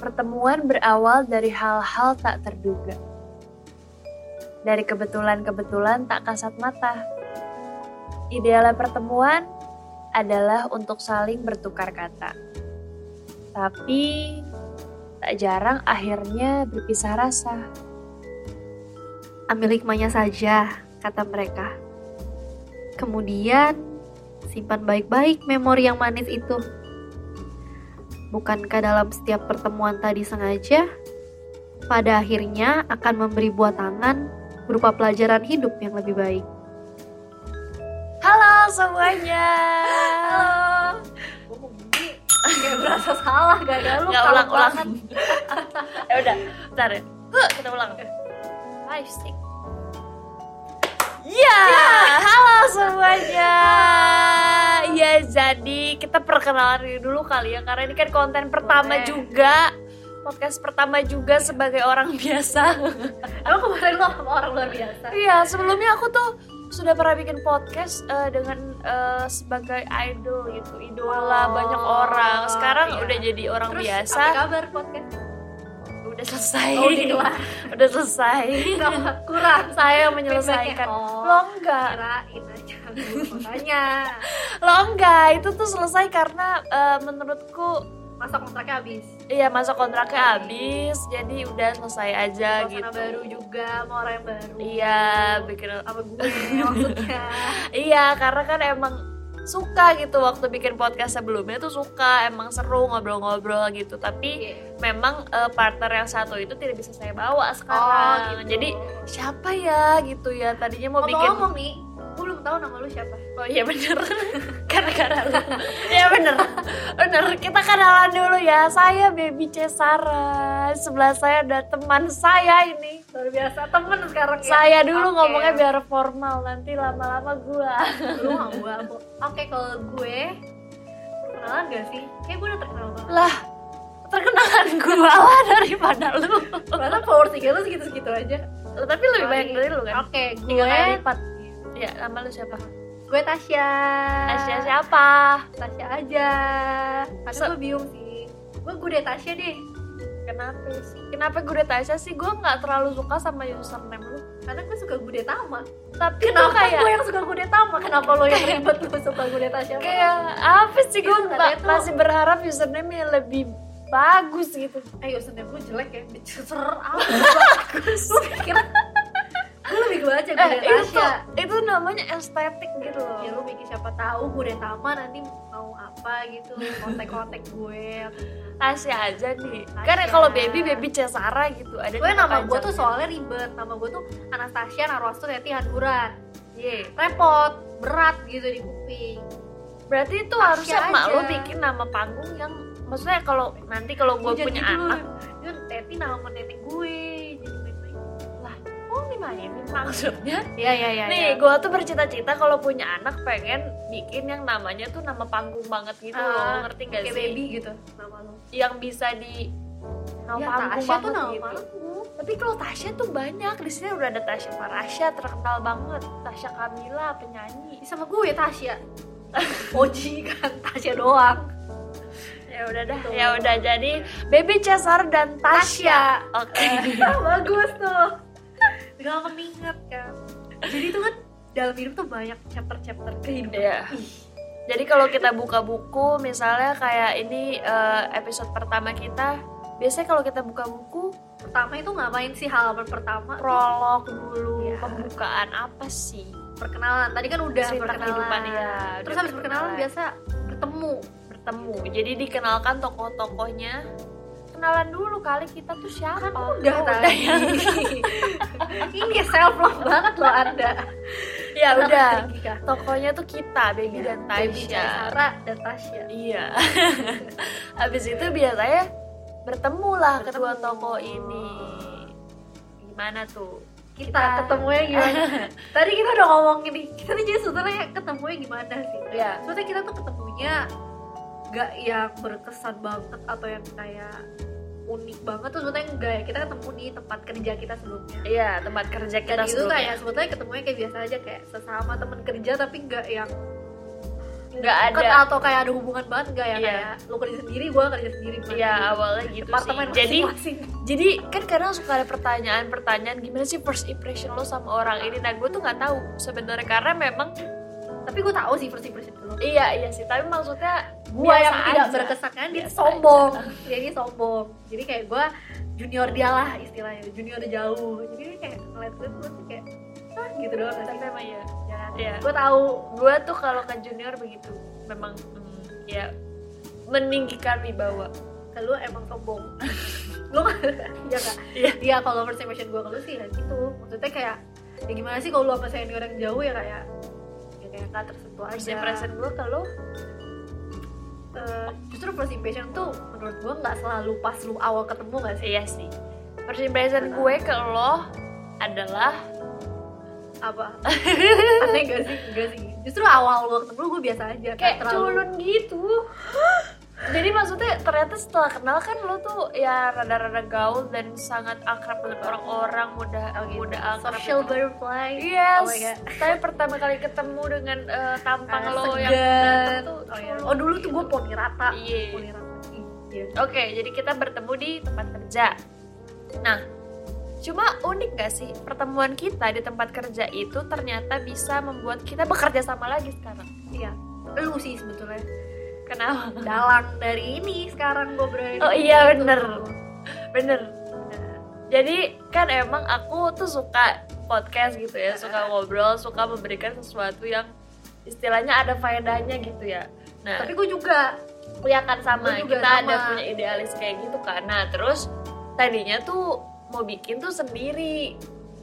Pertemuan berawal dari hal-hal tak terduga. Dari kebetulan-kebetulan tak kasat mata. Idealnya pertemuan adalah untuk saling bertukar kata. Tapi tak jarang akhirnya berpisah rasa. Ambil hikmahnya saja, kata mereka. Kemudian, simpan baik-baik memori yang manis itu. Bukankah dalam setiap pertemuan tadi sengaja, pada akhirnya akan memberi buah tangan berupa pelajaran hidup yang lebih baik. Halo semuanya. Halo. Kayak berasa salah gak ada lu Nggak kalem ulang ulang. banget. ya udah, bentar ya. Huh, kita ulang. Five, six. Ya, halo semuanya. Ya, jadi kita perkenalan diri dulu kali ya, karena ini kan konten pertama Boleh. juga, podcast pertama juga sebagai orang biasa. Emang kemarin lo sama orang luar biasa? Iya, sebelumnya aku tuh sudah pernah bikin podcast eh, dengan eh, sebagai idol gitu, idola Oh, banyak orang. Sekarang iya. udah jadi orang Terus biasa. apa kabar podcast? Udah selesai. Oh, udah kelar. udah selesai. Kurang. Saya yang menyelesaikan. Oh. Lo enggak. Kirain aja gue makanya Lo enggak. Itu tuh selesai karena eh, menurutku masa kontraknya habis. iya masa kontraknya habis. Jadi udah selesai aja Suasana gitu. baru juga sama orang yang baru. Iya, bikin Sama gue maksudnya. Iya, karena kan emang suka gitu waktu bikin podcast sebelumnya tuh suka emang seru ngobrol-ngobrol gitu tapi Iya. memang eh, partner yang satu itu tidak bisa saya bawa sekarang Oh, gitu. jadi siapa ya gitu ya tadinya mau bikin Ngomong-ngomong nih, gue belum tahu nama lu siapa. oh iya bener. Gara-gara lu. Iya bener. Bener. Kita kenalan dulu ya. Saya Baby Cesara sebelah saya ada teman saya ini. Luar biasa. Temen sekarang ya. saya dulu Oke. ngomongnya biar formal. Nanti lama-lama gua. Lu mau gue Oke kalau gue perkenalan gak sih? Kayak gue udah terkenal banget. lah terkenalan gua lah daripada lu. Karena followers IG lu segitu-segitu aja. tapi lebih banyak dari lu kan? Oke, tiga kali gue lipat ya nama lu siapa gue Tasya. Tasya siapa Tasya aja. Karena Se- gue bingung sih. Gue gue deh Tasya deh. kenapa sih kenapa gue Tasya sih gue nggak terlalu suka sama username lu Karena gue suka gue Tama. tapi Kenapa kayak gue yang suka gue Tama? Kenapa lo yang ribet lu suka gue Tasya? kayak apa sih gue tuh- masih berharap username yang lebih bagus gitu Eh username gue jelek ya. Apa? Bagus. Lu pikir gue lebih baca gue eh itu itu namanya estetik gitu loh. Ya lu mikir siapa tahu gue Tama nanti mau apa gitu kontak-kontak gue. Tasya aja nih. Tasya. kan kalau baby baby Cesara gitu ada gue nama gue tuh soalnya ribet. Nama gue tuh Anastasia Narwastu Teti Handuran Iya. repot berat gitu di kuping. Berarti itu Tasya harusnya aja. lo bikin nama panggung yang maksudnya kalau nanti kalau gue punya anak kan Teti nama nenek gue oh dimainin? Maksudnya? Ya ya ya nih gue tuh bercita-cita kalau punya anak pengen bikin yang namanya tuh nama panggung banget gitu loh. Ah, ngerti gak sih? baby gitu nama lo yang bisa di nama ya panggung Tasya tuh nama gitu. panggung. Tapi kalau Tasya tuh banyak. Di sini udah ada Tasya Farasya terkenal banget. Tasya Kamila penyanyi. Sama gue Tasya Oji kan Tasya doang. Ya udah dah Tuh. ya udah. Jadi Baby Cesar dan Tasya oke. Bagus tuh gampang inget kan jadi itu kan dalam hidup tuh banyak chapter-chapter kehidupan. Ih, Jadi kalau kita buka buku, misalnya kayak ini eh, episode pertama kita, biasanya kalau kita buka buku, pertama itu ngapain sih halaman pertama prolog dulu, Iya. pembukaan apa sih? perkenalan tadi kan udah Cerita perkenalan kehidupan, ya. terus habis perkenalan biasa bertemu Bertemu. Jadi dikenalkan tokoh-tokohnya. Kenalan dulu kali kita tuh siapa? kan udah Oh, tadi ya. ini self love banget loh anda ya Kenapa udah. Tokohnya tuh kita, Baby dan Baby Tasya. Sarah dan Tasya Iya. Habis itu biasanya bertemu lah Bertemu. kedua tokoh ini. Gimana tuh? kita, Kita- ketemunya gimana tadi kita udah ngomongin nih kita nih jadi sebenarnya ketemunya gimana sih Ya. Soalnya kita tuh ketemunya gak yang berkesan banget atau yang kayak unik banget tuh sebetulnya enggak ya kita ketemu di tempat kerja kita sebelumnya Iya, tempat kerja kita dan itu sebelumnya. kayak sebetulnya ketemunya kayak biasa aja kayak sesama temen kerja tapi enggak yang nggak deket ada atau kayak ada hubungan banget nggak ya Iya. kayak lu kerja sendiri gue kerja sendiri Iya gitu. awalnya gitu Departemen sih jadi masing-masing. jadi kan kadang suka ada pertanyaan-pertanyaan gimana sih first impression lo sama orang ini nah gue tuh nggak tahu sebenarnya karena memang tapi gue tahu sih first impression dulu iya iya sih. Tapi maksudnya gue yang tidak aja. berkesan dia sombong. Dia ini sombong. Jadi kayak gue junior dia lah istilahnya. Junior jauh. Jadi kayak ngeliat gue tuh kayak ah gitu doang. Tapi emang iya. Jangan. Iya. gue tahu gue tuh kalau ke junior begitu memang hmm, ya meninggikan wibawa. Ke lu emang sombong. Lu ya gak Iya. iya kalau first impression gue ke lu sih ya gitu. Maksudnya kayak ya gimana sih kalau lu sama senior yang jauh ya kayak gak tersentuh first aja impression gue kalau Eh, justru first impression tuh menurut gue nggak selalu pas lu awal ketemu gak sih? Iya sih. First impression gue ke lo adalah apa? Aneh gak sih? Enggak sih. Justru awal lu ketemu gue biasa aja kayak terlalu culun gitu jadi maksudnya ternyata setelah kenal kan lo tuh ya rada-rada gaul dan sangat akrab dengan orang-orang mudah Oh gitu. mudah akrab social gitu. butterfly Yes, oh tapi pertama kali ketemu dengan eh, tampang Ah, lo yang segar. ganteng tuh oh, iya. oh dulu tuh gue poni rata Iya. poni rata iya Oke, jadi kita bertemu di tempat kerja. Nah, cuma unik gak sih pertemuan kita di tempat kerja itu ternyata bisa membuat kita bekerja sama lagi sekarang. iya lu sih sebetulnya Kenapa? dalang dari ini sekarang gue berada di Oh iya, situ. bener. Bener. Jadi kan emang aku tuh suka podcast gitu ya, suka ngobrol, suka memberikan sesuatu yang istilahnya ada faedahnya gitu ya. Nah, tapi gue juga ya kan sama juga kita ada sama. punya idealis kayak gitu kan nah terus tadinya tuh mau bikin tuh sendiri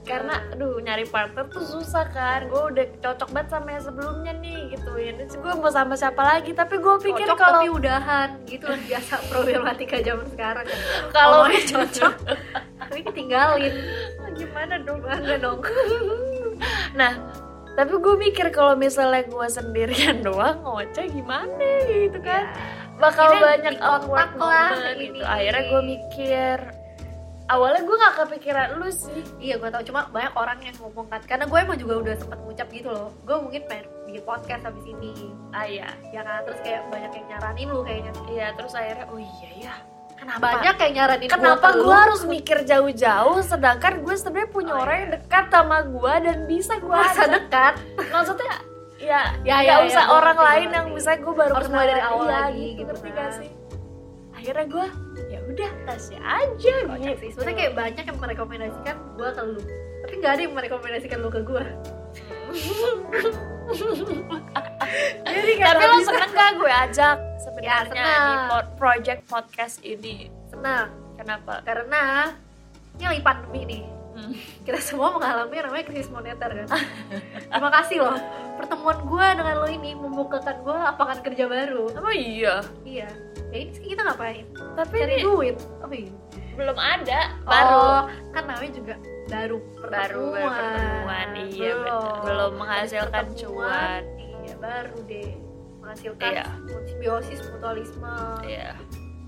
karena aduh nyari partner tuh susah kan. Gue udah cocok banget sama yang sebelumnya nih gitu. Ya gue mau sama siapa lagi? Tapi gue pikir cocok kalau tapi udahan gitu kan biasa problematika zaman sekarang. Kan kalau Ngomongnya cocok tapi ketinggalin gimana dong gimana dong. Nah tapi gue mikir kalau misalnya gue sendirian doang ngoceh gimana gitu kan? Bakal Ini banyak awkward lah, moment ini. gitu. Akhirnya gue mikir awalnya gue gak kepikiran lu sih. Iya gue tau cuma banyak orang yang ngomong kan. Karena gue emang juga udah sempat ngucap gitu loh. Gue mungkin pengen bikin podcast habis ini. Ah iya. Ya kan? Terus kayak banyak yang nyaranin lu kayaknya. Iya terus akhirnya oh iya ya. Kenapa? Banyak yang nyaranin kenapa gue harus mikir jauh-jauh? Sedangkan gue sebenarnya punya Oh, orang yang dekat sama gue dan bisa gue merasa dekat. Maksudnya ya Ya, ya, ya, usah gua orang lain yang bisa gue baru Harus kenal mulai dari awal iya, lagi, gitu, gitu ngerti kan. gak sih? Akhirnya gue ya udah tasnya aja Kocak gitu sih sebenarnya kayak banyak yang merekomendasikan gue ke lu. Tapi nggak ada yang merekomendasikan lu ke gue jadi tapi lo seneng gak gue ajak sebenarnya Ya, senang. di po- project podcast ini? Senang kenapa? Karena ini lagi pandemi nih. Hmm. kita semua mengalami namanya krisis moneter kan? Terima kasih loh. Pertemuan gue dengan lo ini membukakan gue lapangan kerja baru. Oh iya? Iya ya ini kita ngapain? Tapi cari ini duit. Oh iya. belum ada baru. Oh, kan namanya juga baru baru baru pertemuan. iya benar belum menghasilkan cuan. Pertemuan, iya baru deh menghasilkan Iya. simbiosis mutualisme. Iya.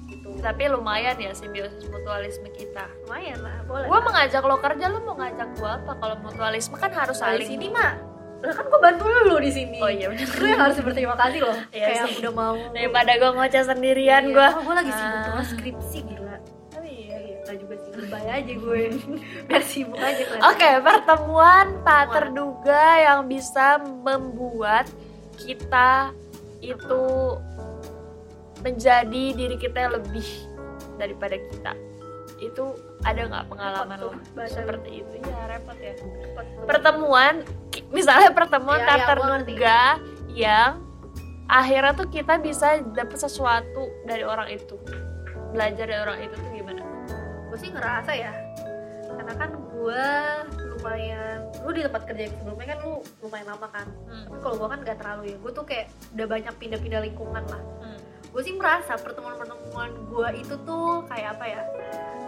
Gitu. Tapi lumayan ya simbiosis mutualisme kita. Lumayan lah boleh gue mengajak lo kerja lo mau ngajak gue apa? Kalau mutualisme kan harus Nah, di saling. sini mah lah kan gue bantu lu di sini oh iya benar lu yang harus berterima kasih loh Iya kayak sih. udah mau daripada gue ngoceh sendirian Iya. gue oh, gue lagi sibuk Ah. banget skripsi gila oh, iya. iya juga sih lebay aja gue biar sibuk aja Oke, pertemuan tak terduga yang bisa membuat kita itu menjadi diri kita yang lebih daripada kita. Itu ada nggak pengalaman Repot lo tuh seperti itu? Ya repot ya. Tuh. Pertemuan, misalnya pertemuan Iya, tak terduga yang akhirnya tuh kita bisa dapet sesuatu dari orang itu. Belajar dari orang itu tuh gimana? gue sih ngerasa ya karena kan gue lumayan lu di tempat kerja sebelumnya kan lu lumayan lama kan Hmm. tapi kalau gue kan gak terlalu ya gue tuh kayak udah banyak pindah-pindah lingkungan lah Hmm. gue sih merasa pertemuan-pertemuan gue itu tuh kayak apa ya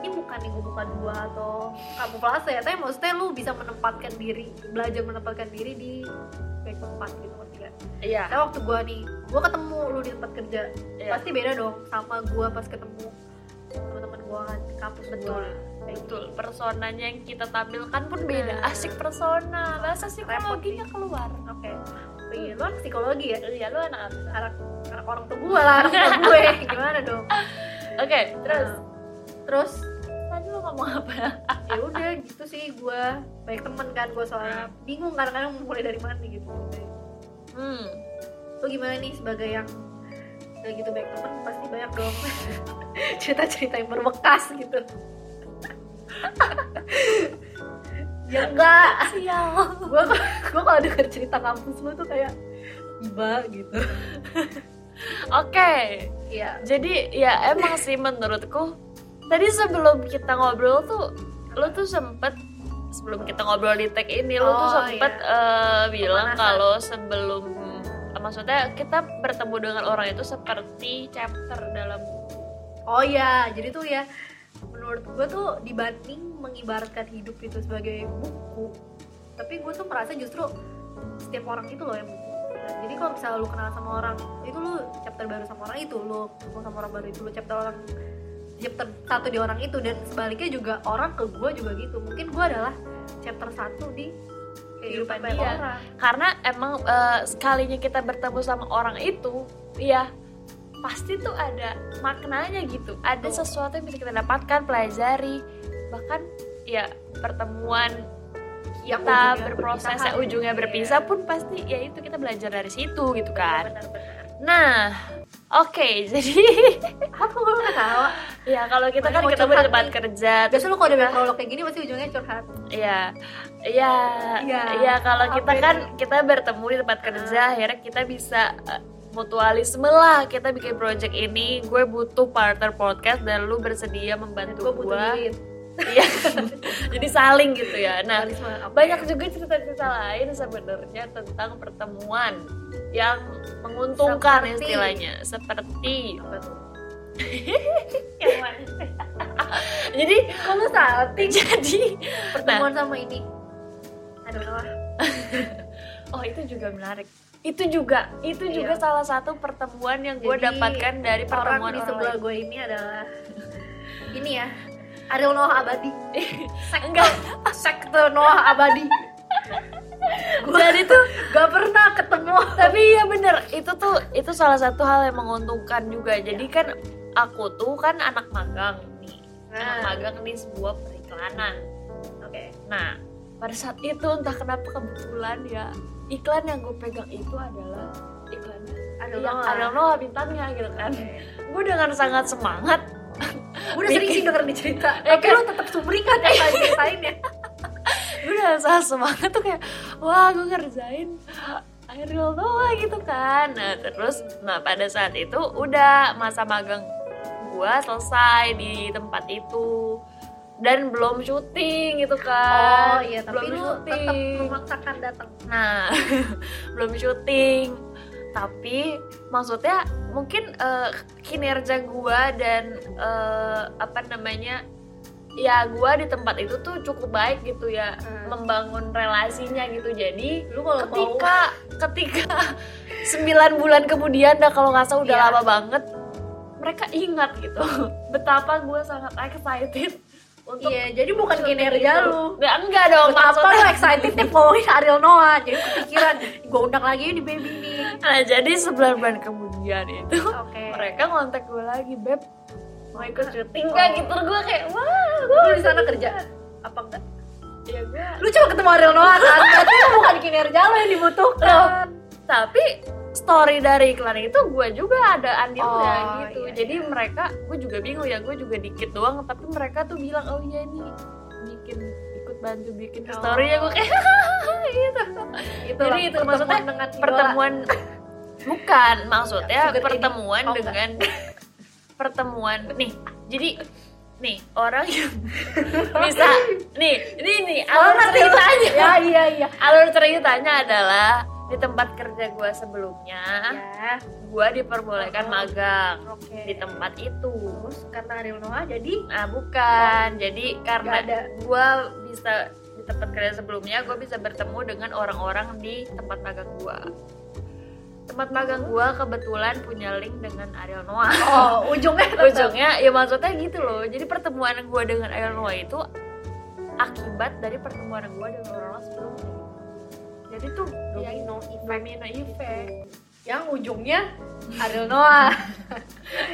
ini bukan nih gue bukan gue atau kamuflase ya tapi maksudnya lu bisa menempatkan diri belajar menempatkan diri di baik tempat gitu ngerti gak? Iya. Tapi waktu gue nih gue ketemu lu di tempat kerja Iya. pasti beda dong sama gue pas ketemu teman-teman gue kan kampus Betul. gua. Gitu. Betul, personanya yang kita tampilkan pun beda. Nah. Asik persona, bahasa psikologinya keluar. Oke. iya lu anak psikologi ya iya lu anak apa anak anak orang tua gue lah anak tua gue gimana dong oke terus Nah, terus tadi lu ngomong apa? Ya udah gitu sih gue baik temen kan gue soalnya. Bingung kadang-kadang mau mulai dari mana gitu. Hmm. Lu gimana nih sebagai yang udah gitu baik temen? Pasti banyak dong. Cerita-cerita yang berbekas gitu. Ya enggak. Sial. Gue gue kalau denger cerita kampus lu tuh kayak iba gitu. Oke. Iya. Jadi ya emang sih menurutku tadi sebelum kita ngobrol tuh lu tuh sempet sebelum kita ngobrol di tag ini lu tuh Oh, sempet iya. eh, bilang kalau sebelum maksudnya kita bertemu dengan orang itu seperti chapter dalam oh ya jadi tuh ya menurut gue tuh dibanding mengibaratkan hidup itu sebagai buku tapi gue tuh merasa justru setiap orang itu loh yang buku. Nah, jadi kalau misalnya lu kenal sama orang itu lu chapter baru sama orang itu lu ketemu sama orang baru itu lu chapter orang chapter satu di orang itu dan sebaliknya juga orang ke gue juga gitu mungkin gue adalah chapter satu di kehidupan dia. orang karena emang eh, sekalinya kita bertemu sama orang itu ya pasti tuh ada maknanya gitu ada Betul. sesuatu yang bisa kita dapatkan pelajari bahkan ya pertemuan Yang kita ujungnya berproses berpisahan. yang ujungnya Iya. berpisah pun pasti ya itu kita belajar dari situ gitu kan benar-benar nah oke jadi apa gue nggak tahu ya kalau kita Mana kan tempat nih. kerja biasa lu kalau udah prolog kayak gini pasti ujungnya curhat Iya, iya, Iya. iya. Kalau kita kan kita bertemu di tempat kerja, akhirnya kita bisa eh, mutualisme lah. Kita bikin project ini, gue butuh partner podcast dan lu bersedia membantu gue Iya, jadi saling gitu ya. Nah, banyak juga cerita-cerita lain sebenarnya tentang pertemuan yang menguntungkan Seperti- istilahnya, seperti Apa tuh? yang mana? jadi kalau salting jadi pertemuan sama ini aduh lah Oh itu juga menarik. Itu juga, itu juga Iya. salah satu pertemuan yang gue dapatkan dari orang pertemuan di orang, sebelah lain. gue ini adalah ini ya Ariel Noah Abadi sekte Enggak. sekte Noah Abadi gue Jadi tuh, gak pernah ketemu. Tapi ya bener, itu tuh itu salah satu hal yang menguntungkan juga. Jadi kan aku tuh kan anak magang nih, anak nah. magang nih sebuah periklanan. oke. Nah, pada saat itu entah kenapa kebetulan ya iklan yang gue pegang itu adalah iklan Ariel yang Noah bintangnya gitu kan. Gue dengan sangat semangat gue udah sering sih denger nih cerita. Ya tapi kan? lu tetap sumringah kan tadi ceritain ya gue udah sangat semangat tuh kayak wah gue ngerjain Ariel Noah gitu kan. Nah terus nah pada saat itu udah masa magang gue selesai di tempat itu. Dan belum syuting gitu kan. Oh iya tapi belum lu tetap memaksakan datang. Nah belum syuting. Tapi maksudnya mungkin eh, kinerja gua dan eh, apa namanya ya gua di tempat itu tuh cukup baik gitu ya Hmm. membangun relasinya gitu. Jadi lu kalau mau ketika ketika sembilan bulan kemudian dah kalau nggak salah udah Iya. lama banget mereka ingat gitu betapa gua sangat excited untuk iya jadi bukan kinerja lu. Nggak enggak dong Betapa maksudnya lu excited nih ngomongin Ariel Noah Jadi kepikiran Gue undang lagi di baby nih. Nah jadi sebulan bulan kemudian itu Oke. mereka ngontak gue lagi beb mau ikut syuting gak gitu. Gue kayak wah gue di sana kerja. Apa enggak? ya gue Lu cuma ketemu Ariel Noah kan? Berarti lu bukan kinerja lo yang dibutuhkan. Tapi story dari iklan itu gue juga ada andilnya Oh, gitu. iya, jadi mereka gue juga bingung ya gue juga dikit doang tapi mereka tuh bilang oh iya nih bikin ikut bantu bikin Oh. story ya. Gue kayak gitu. Itu Jadi itu maksudnya dengan pertemuan bukan maksudnya daddy. pertemuan Oh, dengan pertemuan. Nih jadi nih orang yang bisa nih ini nih alur ya. ceritanya. Ya iya iya. Alur ceritanya adalah di tempat kerja gue sebelumnya Ya. gue diperbolehkan Oh. magang Oke. di tempat itu. Terus karena Ariel Noah jadi? Nah bukan. Jadi karena gue bisa di tempat kerja sebelumnya gue bisa bertemu dengan orang-orang di tempat magang gue tempat magang gue kebetulan punya link dengan Ariel Noah. Oh ujungnya tetap. ujungnya ya maksudnya gitu loh. Jadi pertemuan gue dengan Ariel Noah itu akibat dari pertemuan gue dengan orang-orang sebelumnya. Jadi tuh ya domino effect. Domino effect. Yang ujungnya Ariel Noah.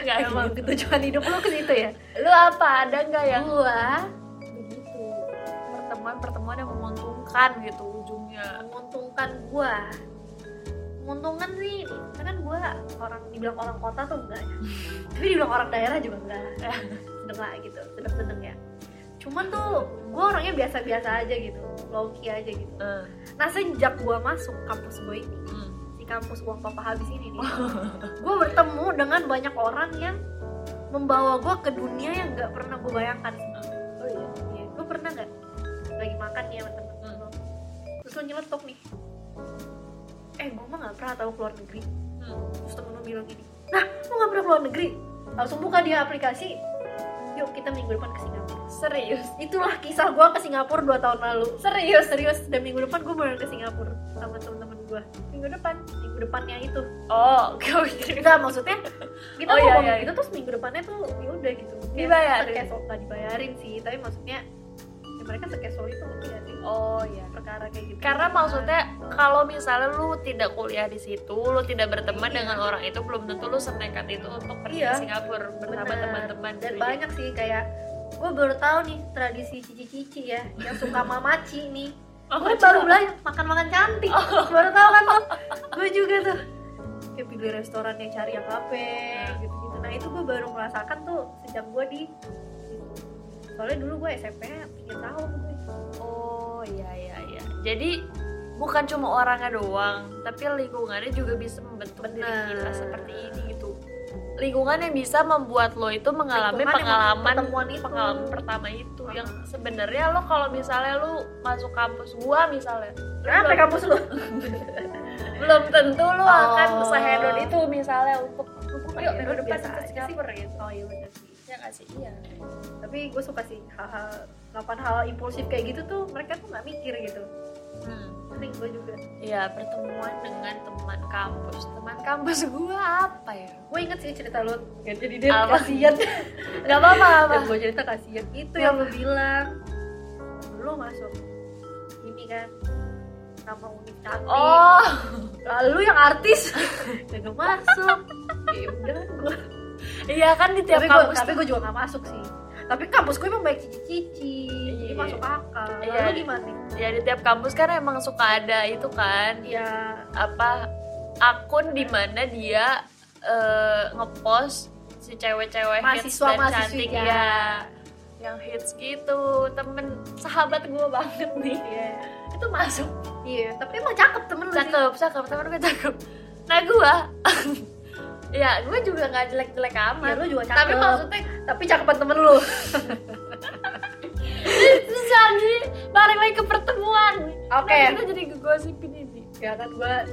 Nggak emang. gitu tujuan hidup lu ke situ ya? Lu apa? Ada nggak yang gua. Begitu. Pertemuan pertemuan yang menguntungkan gitu ujungnya. Menguntungkan gua menguntungkan sih. Karena kan gua orang dibilang orang kota tuh enggak ya. Tapi dibilang orang daerah juga enggak. Sedang lah gitu sedang sedang ya. Cuman tuh gua orangnya biasa-biasa aja gitu low key aja gitu. Eh, nah sejak gua masuk kampus gue ini hmm. di kampus uang papa habis ini nih. Gue bertemu dengan banyak orang yang membawa gue ke dunia yang nggak pernah gue bayangkan. Oh iya Iya, gue pernah nggak lagi makan nih sama temen Hmm. terus lo nyeletuk nih eh gue mah nggak pernah tahu keluar negeri. Hmm. terus temen lo bilang gini nah lo nggak pernah keluar negeri? Langsung buka dia aplikasi. Yuk kita minggu depan ke Singapura. Serius? Itulah kisah gue ke Singapura 2 tahun lalu. Serius? Serius. Dan minggu depan gue beneran ke Singapura sama temen-temen gue minggu depan. Minggu depannya itu. Oh kau pikir enggak maksudnya kita Oh, iya, ngomong iya. gitu terus minggu depannya tuh ya udah gitu. Kayak Dibayarin? sekesol nggak dibayarin sih tapi maksudnya ya mereka sekesol itu ya sih oh iya perkara kayak gitu. Karena maksudnya kalau misalnya lu tidak kuliah di situ, lu tidak berteman Iya. dengan orang itu belum tentu lu senekat itu untuk pergi Iya. ke Singapura bersama teman-teman. dan Jadi, banyak sih kayak gue baru tahu nih tradisi cici-cici ya yang suka mamaci nih. Oh, gue baru belajar makan-makan cantik. Baru tahu kan lo gue juga tuh. Kayak pilih restoran yang cari yang kafe gitu-gitu. Nah itu gue baru merasakan tuh sejak gue di soalnya dulu gue SMP pingin tahu gue Oh iya iya iya. Jadi bukan cuma orangnya doang, tapi lingkungannya juga bisa membentuk diri Bener. kita seperti ini gitu. Lingkungan yang bisa membuat lo itu mengalami Lingkungan pengalaman pertemuan itu. pengalaman pertama itu Hmm. yang sebenarnya lo kalau misalnya lo masuk kampus gua misalnya Kenapa belum- kampus lu? belum tentu lo Oh. akan sehedon itu misalnya untuk Oh, yuk iya, minggu depan ke. Singapura gitu Oh iya bener sih. ya nggak sih iya Tapi gue suka sih hal-hal melakukan hal impulsif kayak gitu tuh mereka tuh nggak mikir gitu. hmm. Penting gue juga. ya pertemuan dengan teman kampus teman kampus gua apa ya Gue inget sih cerita lu. Gak jadi deh Apa? kasihan. nggak apa-apa apa gue cerita kasihan itu yang lu bilang. Lu masuk ini kan nama unik cantik. oh Lalu yang artis gak masuk. Ya udah gue. iya kan di tiap Tapi gue kampus tapi tuh gue juga gak masuk sih. Tapi kampus gue emang baik cici-cici. Jadi Iya. masuk akal. Iya. Lalu gimana nih? ya di tiap kampus kan emang suka ada itu kan Ya apa akun di mana dia eh, ngepost si cewek-cewek hits Mahasiswa- dan cantik ya. ya yang hits gitu temen sahabat gue banget nih Iya. itu masuk Iya, tapi emang cakep temen lu sih. cakep cakep temen gue cakep nah gue ya gue juga nggak jelek-jelek Ya amat lu juga cakep. tapi maksudnya tapi cakepan temen lu. susah nih balik lagi ke pertemuan Oke. Kenapa kita jadi ngegosipin ini Ya kan gua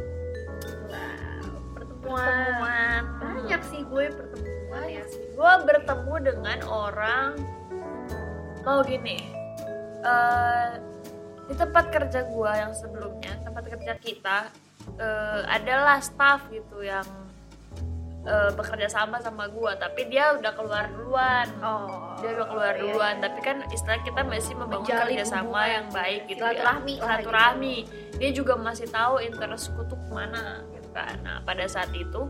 Wow, pertemuan. pertemuan Banyak sih gue pertemuan ya. gue bertemu dengan orang mau gini eh, di tempat kerja gue yang sebelumnya tempat kerja kita eh, adalah staff gitu yang eh, bekerja sama sama gue tapi dia udah keluar duluan Oh. dia udah keluar iya, duluan tapi kan istilah kita masih membangun Menjalin kerjasama hubungan. yang baik gitu Silaturahmi ya silaturahmi dia juga masih tahu interestku tuh ke mana gitu kan nah pada saat itu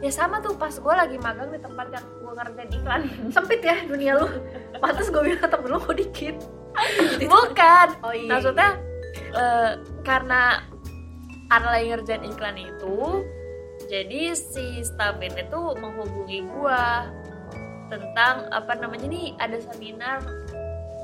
ya sama tuh pas gue lagi magang di tempat yang gue ngerjain iklan Sempit ya dunia lu. Pantes gue bilang temen lu kok dikit. bukan Oh iya. maksudnya eh, karena karena lagi ngerjain iklan itu jadi si staff ini tuh menghubungi gue tentang apa namanya nih ada seminar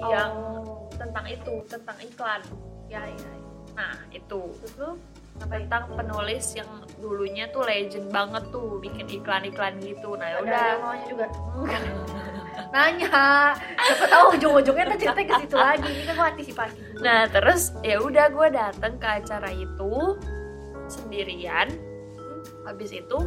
yang Oh. tentang itu tentang iklan ya ya. ya. nah itu Terus tentang penulis yang dulunya tuh legend banget tuh bikin iklan-iklan gitu nah ada udah yang maunya juga. Nanya. Siapa tahu ujung-ujungnya tuh ceritanya ke situ lagi. Ini kan gue antisipasi. nah terus ya udah gue datang ke acara itu sendirian habis itu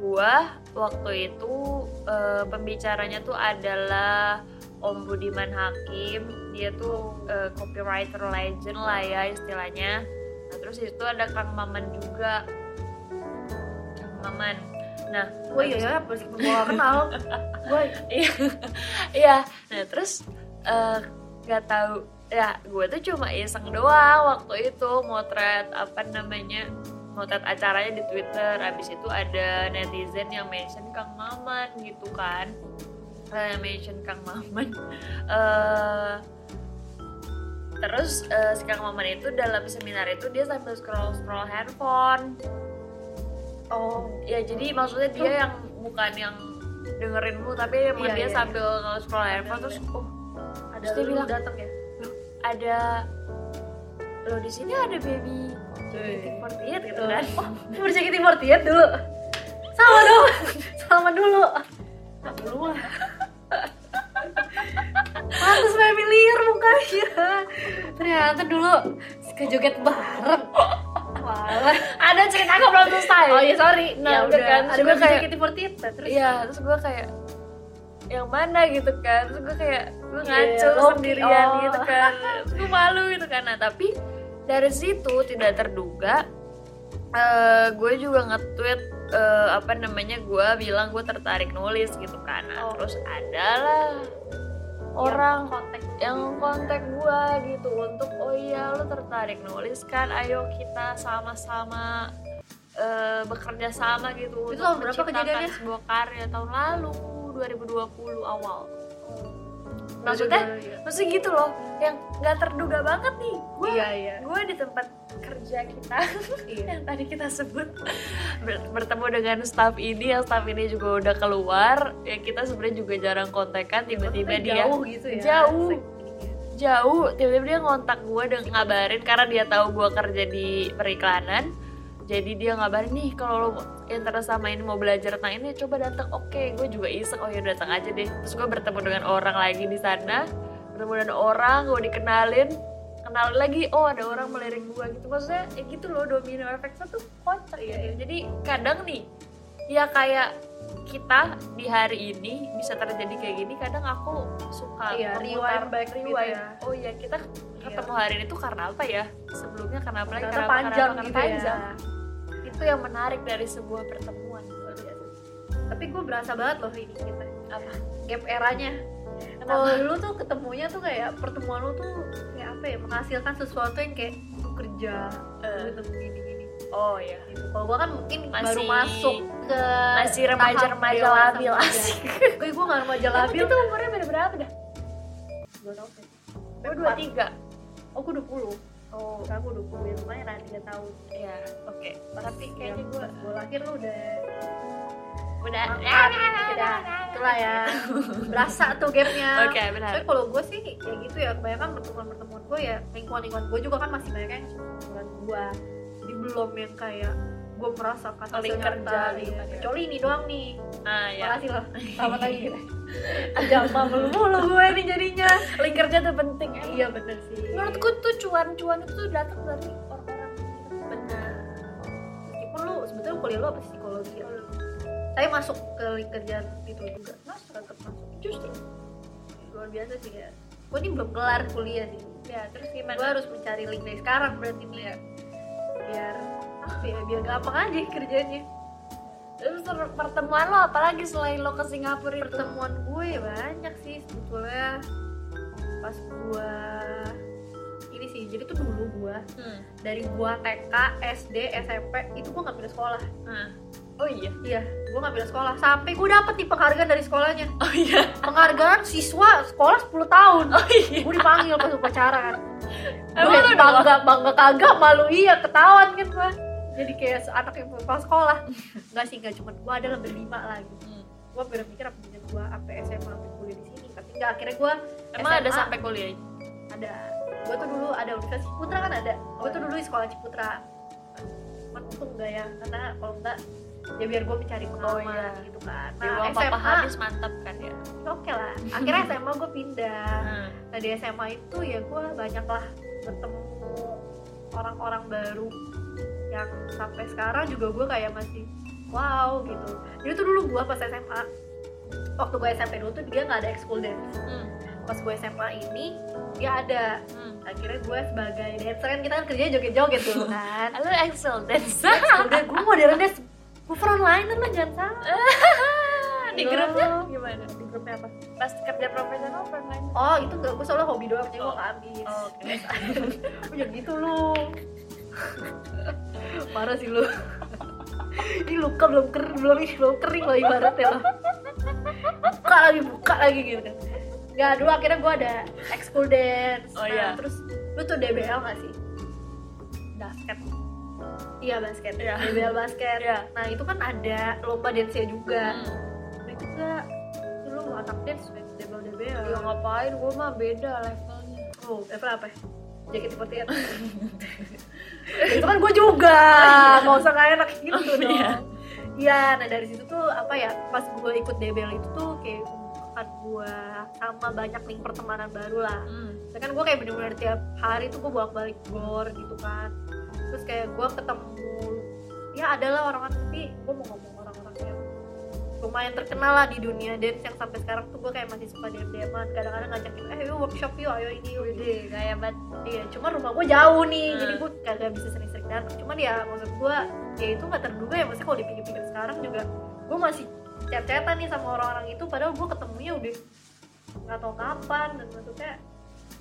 gue waktu itu eh, pembicaranya tuh adalah Om Budiman Hakim. Dia tuh eh, copywriter legend lah ya istilahnya. Nah terus itu ada Kang Maman juga. Kang Maman. Nah Gue iya ya, meskipun gue kenal. Gue iya iya. Nah terus eh, nggak tahu. Ya gue tuh cuma iseng doang waktu itu motret apa namanya motret acaranya di Twitter. Abis itu ada netizen yang mention Kang Maman gitu kan. Eh, mention Kang Maman. Eh, terus eh, si Kang Maman itu dalam seminar itu dia sambil scroll scroll handphone. Oh. Ya jadi maksudnya dia yang bukan yang dengerinmu tapi Iya, dia iya. sambil scroll handphone terus oh ada Terus dia bilang, datang ya? Ada lo di sini ada baby JKT48 gitu kan. Oh berjakit Mortiet dulu. Sama dong. Sama dulu. Tak dulu lah Pantes familiar mukanya. Ternyata dulu suka joget bareng. Walah. Ada cerita aku belum selesai? Oh iya sorry. Nah, Ya udah. kan. Ada gue kayak- JKT48 nah, Terus? Iya, terus gue kayak yang mana? gitu kan. Terus gue kayak gue Iya, ngaco low-key. sendirian Oh. gitu kan. Terus gue malu gitu kan. Nah tapi dari situ tidak terduga eh gue juga nge-tweet eh, apa namanya gue bilang gue tertarik nulis gitu kan. Nah, Oh. terus adalah orang kontak yang kontak gua gitu untuk oh iya lo tertarik nulis kan? Ayo kita sama-sama eh, bekerja sama gitu Itu untuk berapa kejadiannya? sebuah karya. Tahun lalu 2020 awal maksudnya maksudnya gitu loh yang nggak terduga banget nih. Gue Iya iya. gue di tempat kerja kita Iya. yang tadi kita sebut ber- bertemu dengan staff ini yang staff ini juga udah keluar. Ya kita sebenarnya juga jarang kontekan tiba-tiba dia jauh gitu ya Jauh. ininya. jauh. Tiba-tiba dia ngontak gue dan ngabarin karena dia tahu gue kerja di periklanan. Jadi dia ngabarin nih kalau lo interest sama ini mau belajar. Tentang ini coba datang. Oke gue juga iseng. Oh ya datang aja deh. Terus gue bertemu dengan orang lagi di sana. Bertemu dengan orang gue dikenalin. Kenalin lagi oh ada orang melirik gue gitu. Maksudnya ya gitu loh domino effect tuh kocak ya. Jadi kadang nih ya kayak kita di hari ini bisa terjadi kayak gini kadang aku suka Iya, rewind back gitu ya. oh iya kita ketemu hari ini tuh karena apa ya? Sebelumnya karena apa lagi? Karena apa, panjang karena apa, gitu karena ya itu yang menarik dari sebuah pertemuan. Tapi gue berasa banget loh ini kita. Apa? Gap eranya. Kalau dulu tuh ketemunya tuh kayak pertemuan lu tuh kayak apa ya? Menghasilkan sesuatu yang kayak lu kerja lu Eh. ketemu gini gini. Oh ya gitu. kalau gua kan mungkin baru Masih- masuk ke masih remaja-remaja labil asik gue gue gak remaja labil. kita umurnya beda berapa dah? Gue gue dua tiga. Oh gue 20 oh. Sekarang gue 20 ya lumayan lah 3 tahun. Ya oke. Tapi kayaknya gue gue lahir lu udah udah. Mantap, udah. itulah ya. Berasa tuh gapnya. Oke benar. Tapi kalau gue sih kayak gitu ya kebanyakan pertemuan-pertemuan gue ya lingkungan-lingkungan gue juga kan masih banyak yang seumuran gue jadi belum yang kayak gue merasakan Link hasil kerja gitu. kan ya. kecuali ini doang nih. Ah ya makasih loh. Selamat lagi. Kita jambang mulu. Gue nih jadinya. Link kerja tuh penting emang. iya bener sih. Menurutku tuh cuan-cuan itu datang dari orang-orang. Bener. Meskipun lu sebetulnya kuliah lu apa psikologi ya? tapi masuk ke link kerjaan itu juga. Mas tetap masuk. Justru. Luar biasa sih ya gue ini belum kelar kuliah sih. Ya terus gue gimana harus mencari link dari sekarang berarti nih ya biar apa ya biar gampang aja kerjanya. Terus ter- pertemuan lo apalagi selain lo ke Singapura? Itu pertemuan gue ya banyak sih sebetulnya. Pas gue ini sih jadi tuh dulu gue hmm. dari gue TK SD SMP itu gue nggak pindah sekolah. Nah. oh iya? Iya gue nggak pindah sekolah. Sampai gue dapet nih penghargaan dari sekolahnya. Oh iya? Penghargaan siswa sekolah 10 tahun. Oh iya. Gue dipanggil pas upacara kan gue bangga bangga kagak malu. Iya ketahuan kan gue jadi kayak anak yang pulang sekolah. Nggak sih nggak cuma gue adalah berlima lagi. Hmm. gue bener mikir apa punya gue sampai SMA sampai kuliah di sini. Tapi nggak akhirnya gue emang ada SMA. sampai kuliah? Ada. Gue tuh dulu ada Universitas Ciputra kan ada. Gue tuh dulu di sekolah Ciputra. Cuman untung enggak ya karena kalau enggak ya biar gue mencari pengalaman iya. gitu kan. Nah uang SMA papa habis mantap kan ya? Oke lah. Akhirnya SMA gue pindah. Hmm. nah di SMA itu ya gue banyak lah bertemu orang-orang baru yang sampai sekarang juga gue kayak masih wow gitu. Jadi tuh dulu gue pas SMA waktu gue SMP dulu tuh dia nggak ada ekskul dance. Hmm. pas gue SMA ini dia ada. Hmm. akhirnya gue sebagai dancer kan kita kan kerjanya joget-joget dulu kan. Halo Excel dance. Udah gue modern dance. Gue frontliner lah jangan salah. Di grupnya? Gimana? Di grupnya apa? Pas kerja profesional nanya oh itu gak gue soalnya hobi doang jadi gue Oh. gak habis. Oh, oke. Oh, jangan gitu lu parah sih lu. Ini luka belum kering belum ini belum kering loh ibaratnya lah. Buka lagi buka lagi gitu kan. Nggak dulu akhirnya gue ada ekskul dance. Oh, nah, iya. terus lu tuh DBL gak sih? Basket. Iya basket. Yeah. DBL basket. Yeah. nah itu kan ada lomba dance nya juga. Hmm. nah itu juga lu mau atak dance kan DBL DBL ya ngapain? Gue mah beda levelnya. Oh level apa? Jaket seperti itu itu kan gue juga, gak usah gak enak. Gitu Oh, dong. Iya. Iya, nah dari situ tuh apa ya, pas gue ikut DBL itu tuh kayak membukakan gue sama banyak link pertemanan baru lah. Hmm. Ya kan gue kayak bener-bener tiap hari tuh gue bolak-balik gor gitu kan. Terus kayak gue ketemu, ya adalah orang-orang tapi gue mau ngomong lumayan terkenal lah di dunia dance yang sampai sekarang tuh gue kayak masih suka dm dman kadang-kadang ngajakin eh yuk workshop yuk ayo ini yuk Wede, kayak banget Iya, cuman rumah gue jauh nih, Hmm. jadi gue kagak bisa sering-sering datang. Cuman ya maksud gue, ya itu nggak terduga ya. Maksudnya kalau dipikir-pikir sekarang juga, gue masih chat-chatan nih sama orang-orang itu. Padahal gue ketemunya udah nggak tahu kapan dan maksudnya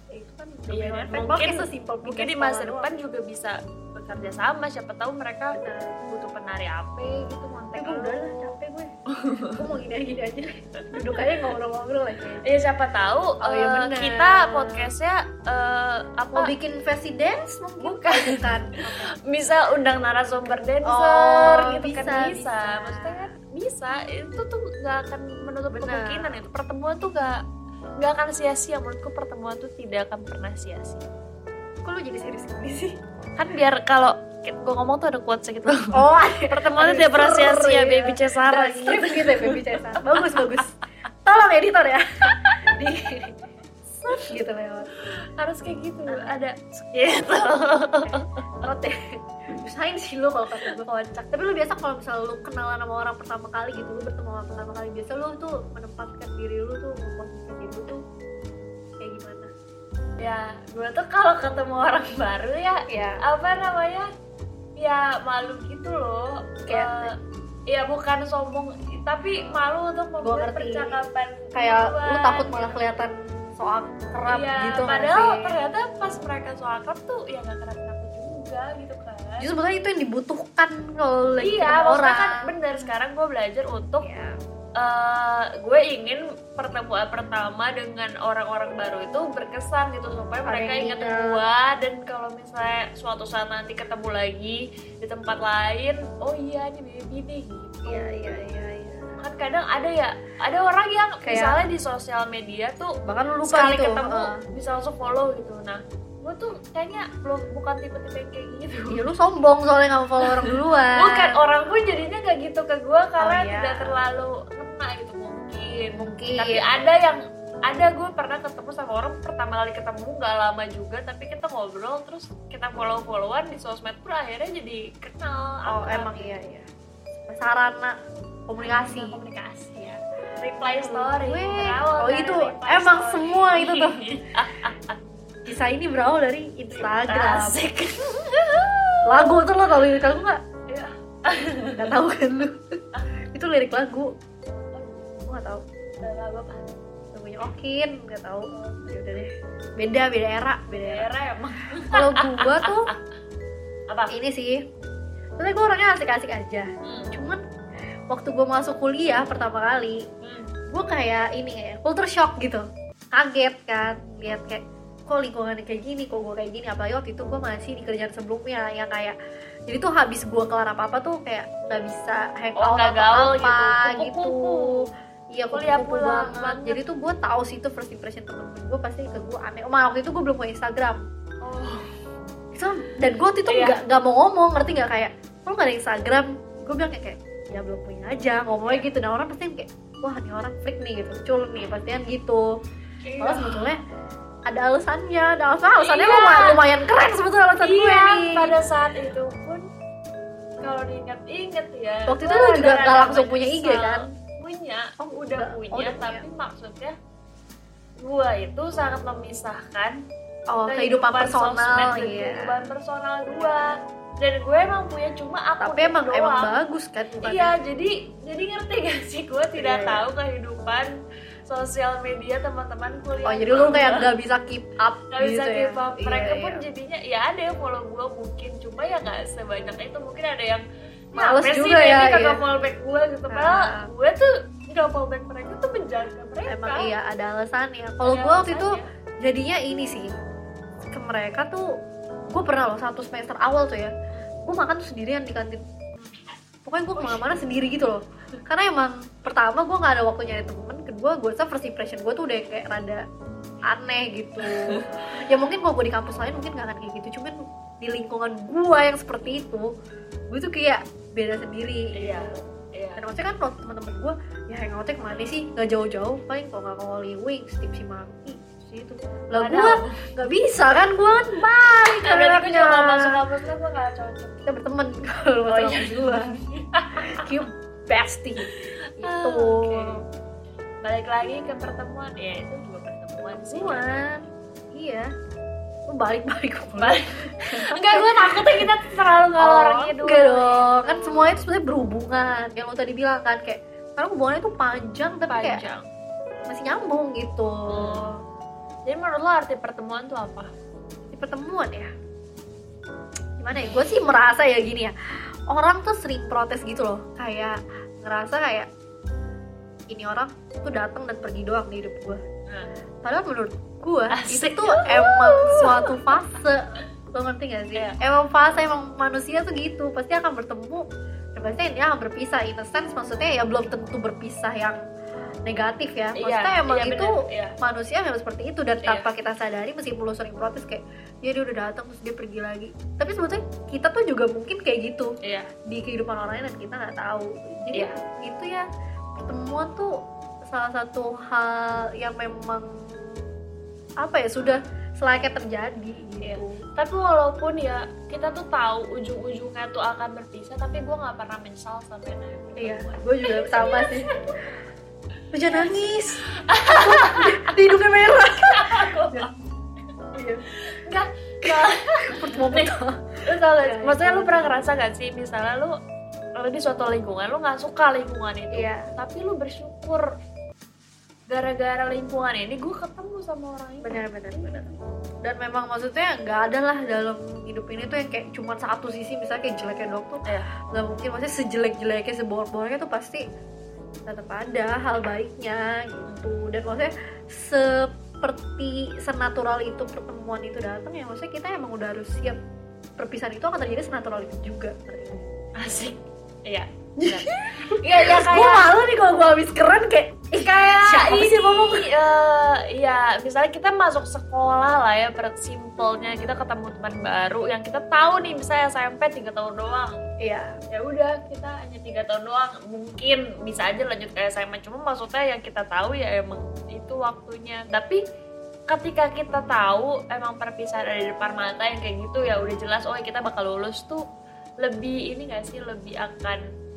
ya itu kan Iya, dan mungkin- sesimpel mungkin di masa depan juga bisa bekerja sama siapa tahu mereka. Bener. butuh penari apa gitu udah lah capek gue. gue mau gini-gini aja. Duduk aja ngobrol-ngobrol aja. ya siapa tahu Oh, eh, benar. kita podcastnya eh, apa Mau bikin versi dance mungkin? Bukan. Bukan. bisa undang narasumber dancer Oh, gitu kan bisa, bisa. bisa. maksudnya kan bisa itu tuh nggak akan menutup Benar. kemungkinan itu pertemuan tuh nggak nggak akan sia-sia menurutku pertemuan tuh tidak akan pernah sia-sia Kok lu jadi serius gini sih? kan biar kalau gue ngomong tuh ada quotes gitu. Oh, pertemuan seru sia-sia ya. baby Cesara strip gitu ya Baby Cesar. Bagus bagus. Tolong editor ya. Di gitu lewat harus kayak gitu. Ada. Gitu not ya. Usahain sih lu kalau kata gue kocak. Tapi lu biasa kalau misalnya lu kenalan sama orang pertama kali gitu lu bertemu orang pertama kali biasa lu tuh menempatkan diri lu tuh memposisikan diri lu tuh kayak gimana? Ya gue tuh kalau ketemu orang baru ya ya apa namanya ya malu gitu loh Kayak- Eh, ya bukan sombong tapi malu untuk membuat percakapan kayak lu takut malah gitu. kelihatan soal kerap Iya, gitu padahal sih? ternyata pas mereka soal akrab tuh ya gak kerap kerap juga gitu kan justru sebenarnya itu yang dibutuhkan kalau iya orang kan bener sekarang gue belajar untuk Iya. eh, gue ingin pertemuan pertama dengan orang-orang baru itu berkesan gitu supaya mereka ingat gue dan kalau misalnya suatu saat nanti ketemu lagi di tempat lain oh iya ini baby nih gitu. Iya iya iya iya. Kan kadang ada ya ada orang yang Kayak- misalnya di sosial media tuh bahkan lu lupa sekali gitu ketemu heeh. bisa langsung follow gitu. Nah gue tuh kayaknya belum bukan tipe-tipe kayak gitu. Iya lu sombong soalnya nggak follow orang duluan. bukan orang pun jadinya gak gitu ke gue karena Oh, iya. tidak terlalu kena gitu mungkin Mungkin. tapi ada yang ada gue pernah ketemu sama orang pertama kali ketemu nggak lama juga tapi kita ngobrol terus kita follow followan di sosmed pun akhirnya jadi kenal Oh akrab emang iya iya. Sarana komunikasi. komunikasi ya reply story berawal oh itu, emang story. semua itu tuh. Kisah ini berawal dari Instagram. Lagu tuh lo tau lirik lagu nggak? Iya. Gak tahu kan lu? itu lirik lagu. Gue nggak tahu. Lah, Bapak. Lagunya Okin, nggak tahu. Ya udah deh. Beda beda era, beda era. emang Kalau gua tuh apa ini sih. Sebenernya gue orangnya asik-asik aja. Hmm. Cuman waktu gue masuk kuliah pertama kali, Hmm. gue kayak ini ya culture shock gitu kaget kan lihat kayak kok lingkungannya kayak gini kok gue kayak gini apalagi waktu itu gue masih di kerjaan sebelumnya yang kayak jadi tuh habis gue kelar apa apa tuh kayak nggak bisa hang Oh, out nggak atau gaul apa gitu. gitu, Kupu-kupu. Iya Kuliah pulang. banget. jadi tuh gue tahu sih itu first impression temen-temen gue pasti ke gue aneh. Oh, waktu itu gue belum punya Instagram. Oh. So, dan gue waktu itu Iya. nggak nggak mau ngomong ngerti nggak? Kayak lo nggak ada Instagram. Gue bilang kayak, kayak ya belum punya aja ngomongnya gitu. Dan orang pasti kayak wah ini orang freak nih gitu. Cul nih pastian gitu. Malah sebetulnya ada alasannya. Ada alasan alasannya Iya. lumayan, lumayan keren sebetulnya alasan gue iya nih. pada saat itu pun kalau diingat-ingat ya Waktu itu lu juga nggak langsung punya IG, kan? Punya Oh, udah udah. punya Oh, udah tapi punya. maksudnya gua itu sangat memisahkan oh kehidupan personal sosmed dan iya kehidupan personal gua dan gue emang punya cuma akun tapi emang doang. emang bagus kan bukan iya jadi jadi ngerti gak sih gue tidak Iya, iya. tahu kehidupan sosial media teman-teman kuliah oh jadi lu gue. kayak nggak bisa keep up Gak bisa gitu keep ya up. Mereka Iya, pun iya. jadinya ya ada yang follow gue mungkin cuma ya nggak sebanyak itu mungkin ada yang Males "Kenapa sih juga ya, kagak iya. follow back gue gitu. Ah. padahal gue tuh nggak follow back mereka tuh menjaga mereka. Emang iya ada alasannya kalau Ada gue waktu itu alasannya. jadinya ini sih ke mereka tuh gue pernah loh satu semester awal tuh ya gue makan tuh sendirian di kantin. Pokoknya gue ke mana-mana sendiri gitu loh. Karena emang pertama gue nggak ada waktu nyari temen kedua gue rasa first impression gue tuh udah kayak rada aneh gitu. Ya mungkin kalau gue di kampus lain mungkin gak akan kayak gitu cuman di lingkungan gue yang seperti itu gue tuh kayak beda sendiri iya iya. Dan maksudnya kan kalau teman-teman gue ya hangoutnya ke mana sih? Nggak jauh-jauh paling kalau nggak ke Holy Wings tipsi mangki situ lah gue nggak bisa kan gue kan balik Nah, berarti gue anaknya. juga gak masuk kampus gue gak cocok. Kita berteman kalau Oh, masuk iya. kampus gue cute bestie Ah, itu oke. balik lagi ke pertemuan. Ya itu juga pertemuan sih Cuman, iya lu balik-balik Balik. enggak gue takutnya kita terlalu ngalor Oh, ngidul enggak dong. Kan semuanya itu sebenarnya berhubungan. Yang lo tadi bilang kan kayak karena hubungannya itu panjang tapi kayak panjang. masih nyambung gitu. Oh. jadi menurut lo arti pertemuan tuh apa? Di pertemuan ya? Gimana ya? Gue sih merasa ya gini ya. Orang tuh sering protes gitu loh. Kayak ngerasa kayak ini orang tuh datang dan pergi doang di hidup gue padahal menurut gue itu tuh emang suatu fase. Lo ngerti gak sih? Iya. emang fase emang manusia tuh gitu. Pasti akan bertemu. Dan pasti ini akan berpisah. In a sense maksudnya ya belum tentu berpisah yang negatif ya. Maksudnya Iya, emang iya, itu iya. manusia memang seperti itu. Dan Iya. tanpa kita sadari meskipun lo sering protes kayak ya dia udah datang terus dia pergi lagi. Tapi sebetulnya kita tuh juga mungkin kayak gitu. Iya. Di kehidupan orang lain dan kita nggak tahu. Jadi Iya. itu ya pertemuan tuh salah satu hal yang memang apa ya sudah selayaknya terjadi Iya. gitu tapi walaupun ya kita tuh tahu ujung-ujungnya tuh akan berpisah tapi gue nggak pernah menyesal sampai iya gue juga sama sih. Lu jangan nangis. Di hidungnya merah. Iya. Enggak enggak pertemuan pertama lu tau gak Iya, maksudnya iya. lu pernah ngerasa gak sih misalnya lu lu di suatu lingkungan lu nggak suka lingkungan itu. Iya. tapi lu bersyukur gara-gara lingkungan ini gue ketemu sama orang ini. Benar benar benar. Dan memang maksudnya nggak ada lah dalam hidup ini tuh yang kayak cuma satu sisi misalnya kayak jeleknya dok tuh Iya. nggak mungkin. Maksudnya sejelek jeleknya seborok-boroknya tuh pasti tetap ada hal baiknya gitu. Dan maksudnya seperti senatural itu pertemuan itu datang ya maksudnya kita emang udah harus siap. Perpisahan itu akan terjadi senatural itu juga. Asik. Iya iya gue kayak malu nih kalau gue habis keren kayak ih, kayak siapa ini sih ngomong eh, ya misalnya kita masuk sekolah lah ya per simpelnya kita ketemu teman baru yang kita tahu nih misalnya SMP tiga tahun doang. Iya. Ya udah kita hanya tiga tahun doang mungkin bisa aja lanjut ke SMA cuma maksudnya yang kita tahu ya emang itu waktunya. Tapi ketika kita tahu emang perpisahan ada di depan mata yang kayak gitu ya udah jelas oh kita bakal lulus tuh lebih ini gak sih lebih akan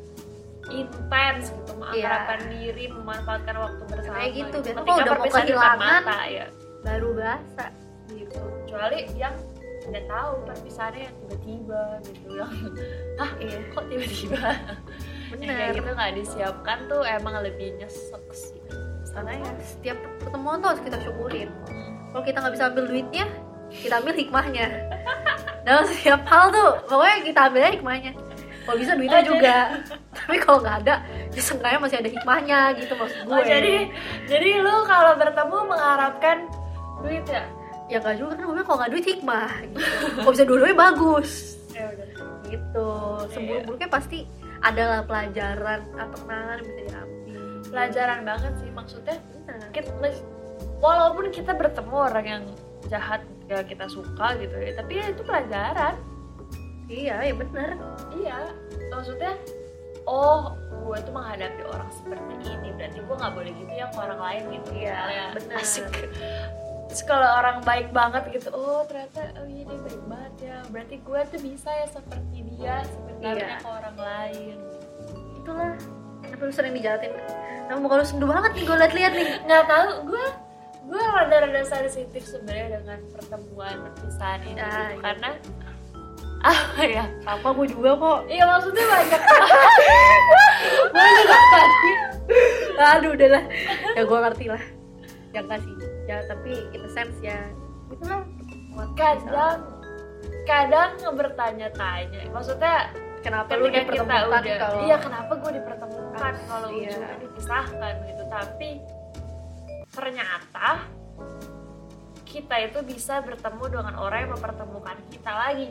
intens gitu mengakrabkan diri memanfaatkan waktu bersama. Kayak gitu, Ketika kalau udah mau kehilangan, mata, ya. baru berasa gitu. Kecuali yang udah tahu perpisahannya yang tiba-tiba gitu yang ah iya. kok tiba-tiba? Yang kayak gitu nggak disiapkan tuh emang lebih nyesek sih. Karena ya setiap pertemuan tuh harus kita syukurin. Kalau kita nggak bisa ambil duitnya kita ambil hikmahnya. Dalam setiap hal tuh pokoknya kita ambilnya hikmahnya kalau bisa duitnya Oh, juga. Tapi kalau nggak ada ya seenggaknya masih ada hikmahnya gitu maksud gue. oh jadi jadi lu kalau bertemu mengharapkan duit ya? Ya nggak juga kan gue kalau nggak duit hikmah. Gitu. kalau bisa dua-duanya bagus. Ya udah. Gitu. Seburuk-buruknya pasti adalah pelajaran atau kenangan yang bisa diambil pelajaran banget sih maksudnya Benar. kita, walaupun kita bertemu orang yang jahat ya kita suka gitu ya tapi ya itu pelajaran iya ya benar iya maksudnya oh gue tuh menghadapi orang seperti ini berarti gue nggak boleh gitu ya ke orang lain gitu Iya, misalnya bener. asik terus kalau orang baik banget gitu oh ternyata oh iya dia baik banget ya berarti gue tuh bisa ya seperti dia seperti Iya. ke orang lain itulah kenapa lu sering dijahatin nah muka lu sendu banget nih gue liat-liat nih nggak tahu gue gue rada-rada sensitif sebenarnya dengan pertemuan perpisahan ini Ah, gitu. iya. karena apa ya Sama gue juga kok. iya maksudnya banyak juga tadi. Aduh udah lah. Ya gue ngerti lah. Ya enggak sih. Ya tapi in a sense ya. Itu lah. kadang kadang bertanya-tanya maksudnya kenapa lu kita dipertemukan udah kalau iya kenapa gue dipertemukan kalau Iya. ujungnya dipisahkan gitu tapi ternyata kita itu bisa bertemu dengan orang yang mempertemukan kita lagi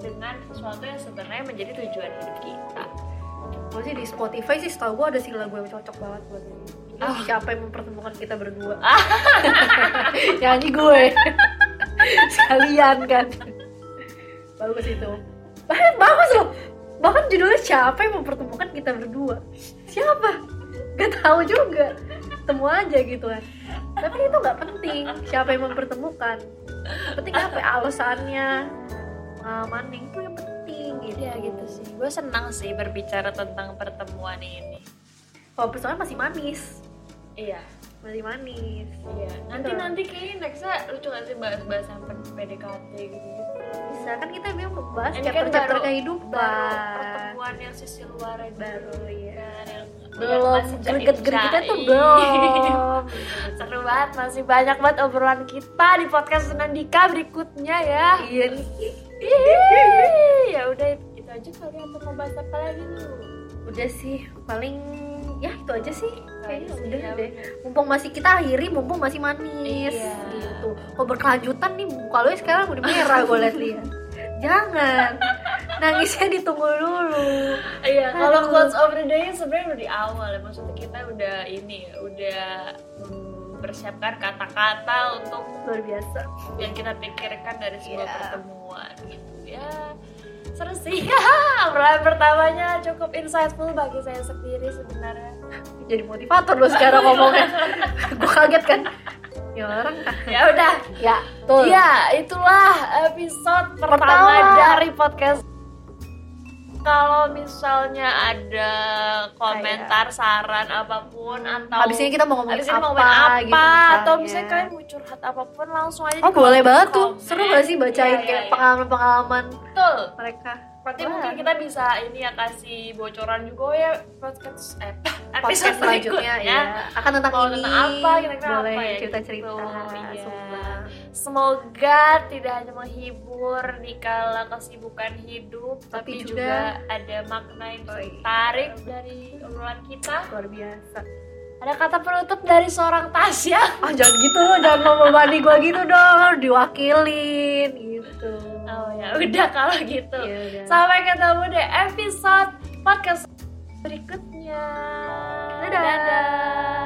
dengan sesuatu yang sebenarnya menjadi tujuan hidup kita. Gue sih di Spotify sih setahu gue ada sih lagu yang cocok banget buat ini Ah. siapa yang mempertemukan kita berdua? Nyanyi gue. Sekalian kan. Bagus itu. Bagus loh. Bahkan judulnya siapa yang mempertemukan kita berdua? Siapa? Gak tahu juga. Temu aja gitu kan. Tapi itu nggak penting siapa yang mempertemukan. Penting apa ya, alasannya pengalaman itu yang penting gitu. Ya gitu sih. Gue senang sih berbicara tentang pertemuan ini. Kalau persoalan masih manis. Iya. Masih manis. Iya. Nanti Betul. nanti kayaknya nextnya lucu gak sih bahas-bahas yang PDKT gitu? Bisa kan kita memang membahas Ini kayak kan chapter baru- kehidupan. baru pertemuan yang sisi luar baru ya yang belum. greget-gregetnya tuh jaim-jaim. belum. seru banget. Masih banyak banget obrolan kita di podcast Senandika berikutnya ya. Iya nih Ih, ya udah. Itu aja kali atau mau bahas apa lagi lu? Udah sih paling ya itu aja sih. Kayaknya udah ya deh. mumpung masih kita akhiri mumpung masih manis Iya. gitu. Kok berkelanjutan nih muka lu sekarang udah merah gue liat lihat jangan. Nangisnya ditunggu dulu. Iya, kalau quotes of the day sebenarnya udah di awal ya. Maksudnya kita udah ini, udah mempersiapkan kata-kata untuk luar biasa yang kita pikirkan dari sebuah Iya. pertemuan gitu ya. Seru sih. Obrolan pertamanya cukup insightful bagi saya sendiri sebenarnya. jadi motivator lo sekarang ngomongnya gue kaget kan ya orang kan Ya udah. ya tuh Iya, itulah episode pertama, Pertama. dari podcast. Kalau misalnya ada komentar, saran apa pun atau habis ini kita mau ngomongin Abis ini apa, mau ngomongin apa gitu atau misalnya. kalian mau curhat apa pun langsung aja Oh di boleh banget tuh, seru gak sih bacain Iya, kayak iya, iya. pengalaman-pengalaman Betul. mereka Berarti Wah. mungkin kita bisa ini ya kasih bocoran juga oh ya podcast eh podcast selanjutnya ya akan tentang Mau ini tentang apa, kira-kira boleh apa ya, cerita-cerita gitu. Iya. Semoga tidak hanya menghibur di kala kesibukan hidup, Tapi tapi, juga- juga, ada makna yang bisa Oh, iya. dari obrolan kita. luar biasa Ada kata penutup dari seorang Tasya. ah jangan gitu jangan membebani gue gitu dong diwakilin gitu Oh ya, udah kalau gitu. Ya udah. Sampai ketemu di episode podcast berikutnya. Dadah. Dadah.